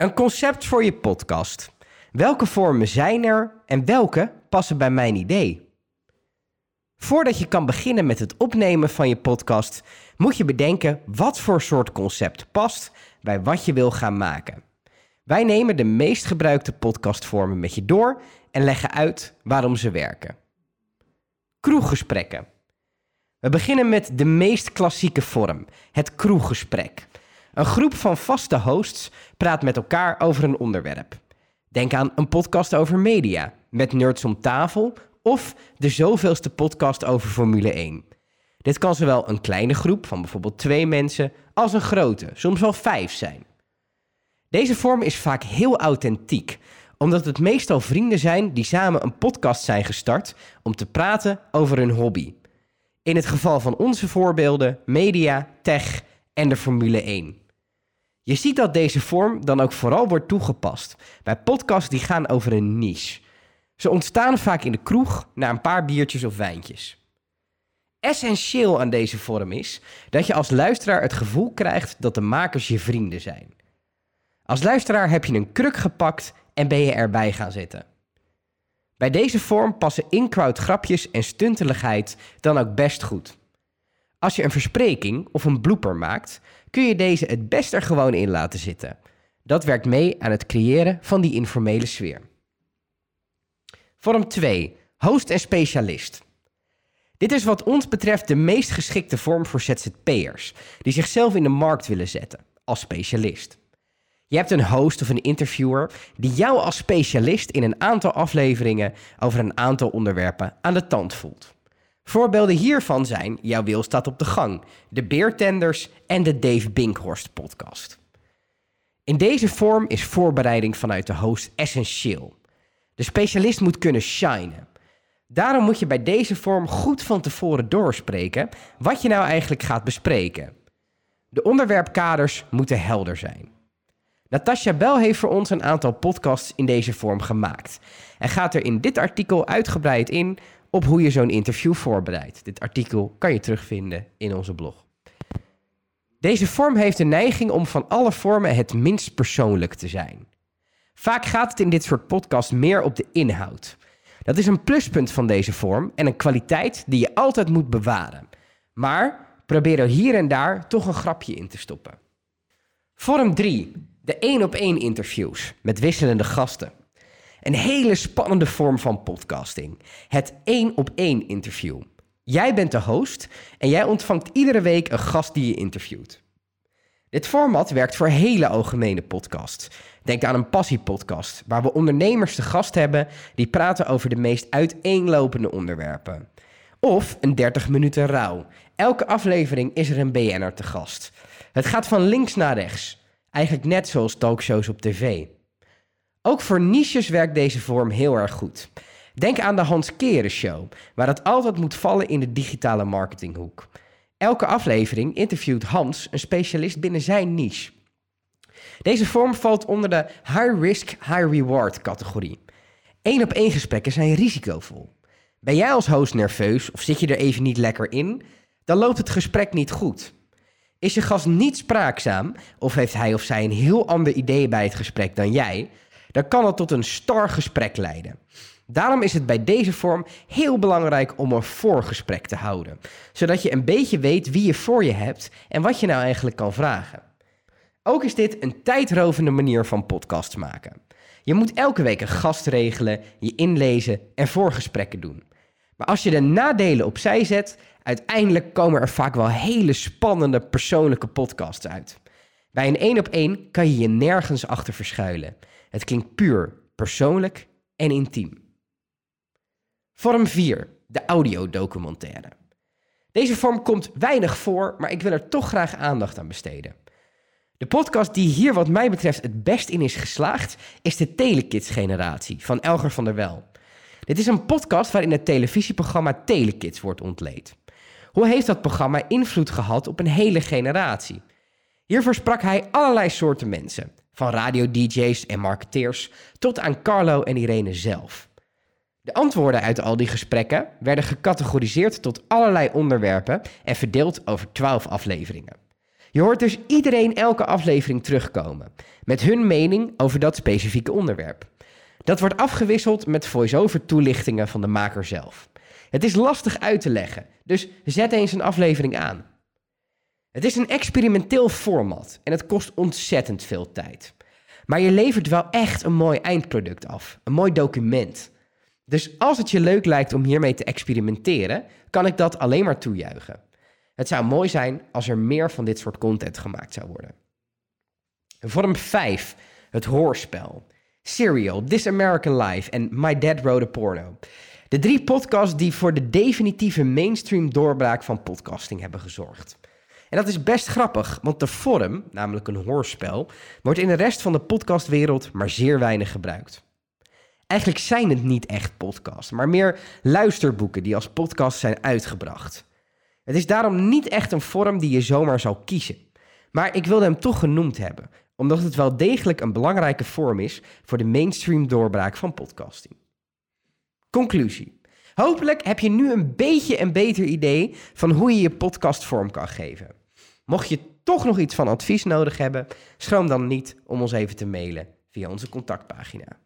Een concept voor je podcast. Welke vormen zijn er en welke passen bij mijn idee? Voordat je kan beginnen met het opnemen van je podcast, moet je bedenken wat voor soort concept past bij wat je wil gaan maken. Wij nemen de meest gebruikte podcastvormen met je door en leggen uit waarom ze werken. Kroeggesprekken. We beginnen met de meest klassieke vorm, het kroeggesprek. Een groep van vaste hosts praat met elkaar over een onderwerp. Denk aan een podcast over media, met nerds om tafel of de zoveelste podcast over Formule 1. Dit kan zowel een kleine groep van bijvoorbeeld twee mensen als een grote, soms wel vijf zijn. Deze vorm is vaak heel authentiek, omdat het meestal vrienden zijn die samen een podcast zijn gestart om te praten over hun hobby. In het geval van onze voorbeelden media, tech en de Formule 1. Je ziet dat deze vorm dan ook vooral wordt toegepast bij podcasts die gaan over een niche. Ze ontstaan vaak in de kroeg na een paar biertjes of wijntjes. Essentieel aan deze vorm is dat je als luisteraar het gevoel krijgt dat de makers je vrienden zijn. Als luisteraar heb je een kruk gepakt en ben je erbij gaan zitten. Bij deze vorm passen in-crowd grapjes en stunteligheid dan ook best goed. Als je een verspreking of een blooper maakt, kun je deze het best er gewoon in laten zitten. Dat werkt mee aan het creëren van die informele sfeer. Vorm 2. Host en specialist. Dit is wat ons betreft de meest geschikte vorm voor ZZP'ers, die zichzelf in de markt willen zetten, als specialist. Je hebt een host of een interviewer die jou als specialist in een aantal afleveringen over een aantal onderwerpen aan de tand voelt. Voorbeelden hiervan zijn Jouw Wil staat op de gang, de Beertenders en de Dave Binkhorst podcast. In deze vorm is voorbereiding vanuit de host essentieel. De specialist moet kunnen shinen. Daarom moet je bij deze vorm goed van tevoren doorspreken wat je nou eigenlijk gaat bespreken. De onderwerpkaders moeten helder zijn. Natasja Bel heeft voor ons een aantal podcasts in deze vorm gemaakt en gaat er in dit artikel uitgebreid in op hoe je zo'n interview voorbereidt. Dit artikel kan je terugvinden in onze blog. Deze vorm heeft de neiging om van alle vormen het minst persoonlijk te zijn. Vaak gaat het in dit soort podcasts meer op de inhoud. Dat is een pluspunt van deze vorm en een kwaliteit die je altijd moet bewaren. Maar probeer er hier en daar toch een grapje in te stoppen. Vorm 3. De één op één interviews met wisselende gasten. Een hele spannende vorm van podcasting. Het één op één interview. Jij bent de host en jij ontvangt iedere week een gast die je interviewt. Dit format werkt voor hele algemene podcasts. Denk aan een passiepodcast, waar we ondernemers te gast hebben die praten over de meest uiteenlopende onderwerpen. Of een 30 minuten rouw. Elke aflevering is er een BN'er te gast. Het gaat van links naar rechts. Eigenlijk net zoals talkshows op tv. Ook voor niches werkt deze vorm heel erg goed. Denk aan de Hans Keren Show, waar het altijd moet vallen in de digitale marketinghoek. Elke aflevering interviewt Hans een specialist binnen zijn niche. Deze vorm valt onder de high risk, high reward categorie. Eén op één gesprekken zijn risicovol. Ben jij als host nerveus of zit je er even niet lekker in? Dan loopt het gesprek niet goed. Is je gast niet spraakzaam of heeft hij of zij een heel ander idee bij het gesprek dan jij? Dan kan het tot een star gesprek leiden. Daarom is het bij deze vorm heel belangrijk om een voorgesprek te houden, zodat je een beetje weet wie je voor je hebt en wat je nou eigenlijk kan vragen. Ook is dit een tijdrovende manier van podcast maken. Je moet elke week een gast regelen, je inlezen en voorgesprekken doen. Maar als je de nadelen opzij zet, uiteindelijk komen er vaak wel hele spannende persoonlijke podcasts uit. Bij een één op één kan je je nergens achter verschuilen. Het klinkt puur, persoonlijk en intiem. Vorm 4, de audiodocumentaire. Deze vorm komt weinig voor, maar ik wil er toch graag aandacht aan besteden. De podcast die hier wat mij betreft het best in is geslaagd, is de Telekids-generatie van Elger van der Wel. Dit is een podcast waarin het televisieprogramma Telekids wordt ontleed. Hoe heeft dat programma invloed gehad op een hele generatie? Hiervoor sprak hij allerlei soorten mensen, van radio-dj's en marketeers tot aan Carlo en Irene zelf. De antwoorden uit al die gesprekken werden gecategoriseerd tot allerlei onderwerpen en verdeeld over twaalf afleveringen. Je hoort dus iedereen elke aflevering terugkomen met hun mening over dat specifieke onderwerp. Dat wordt afgewisseld met voice-over toelichtingen van de maker zelf. Het is lastig uit te leggen, dus zet eens een aflevering aan. Het is een experimenteel format en het kost ontzettend veel tijd. Maar je levert wel echt een mooi eindproduct af, een mooi document. Dus als het je leuk lijkt om hiermee te experimenteren, kan ik dat alleen maar toejuichen. Het zou mooi zijn als er meer van dit soort content gemaakt zou worden. Vorm 5, het hoorspel. Serial, This American Life en My Dad Wrote a Porno. De drie podcasts die voor de definitieve mainstream doorbraak van podcasting hebben gezorgd. En dat is best grappig, want de vorm, namelijk een hoorspel, wordt in de rest van de podcastwereld maar zeer weinig gebruikt. Eigenlijk zijn het niet echt podcasts, maar meer luisterboeken die als podcast zijn uitgebracht. Het is daarom niet echt een vorm die je zomaar zou kiezen. Maar ik wilde hem toch genoemd hebben, omdat het wel degelijk een belangrijke vorm is voor de mainstream doorbraak van podcasting. Conclusie. Hopelijk heb je nu een beetje een beter idee van hoe je je podcast vorm kan geven. Mocht je toch nog iets van advies nodig hebben, schroom dan niet om ons even te mailen via onze contactpagina.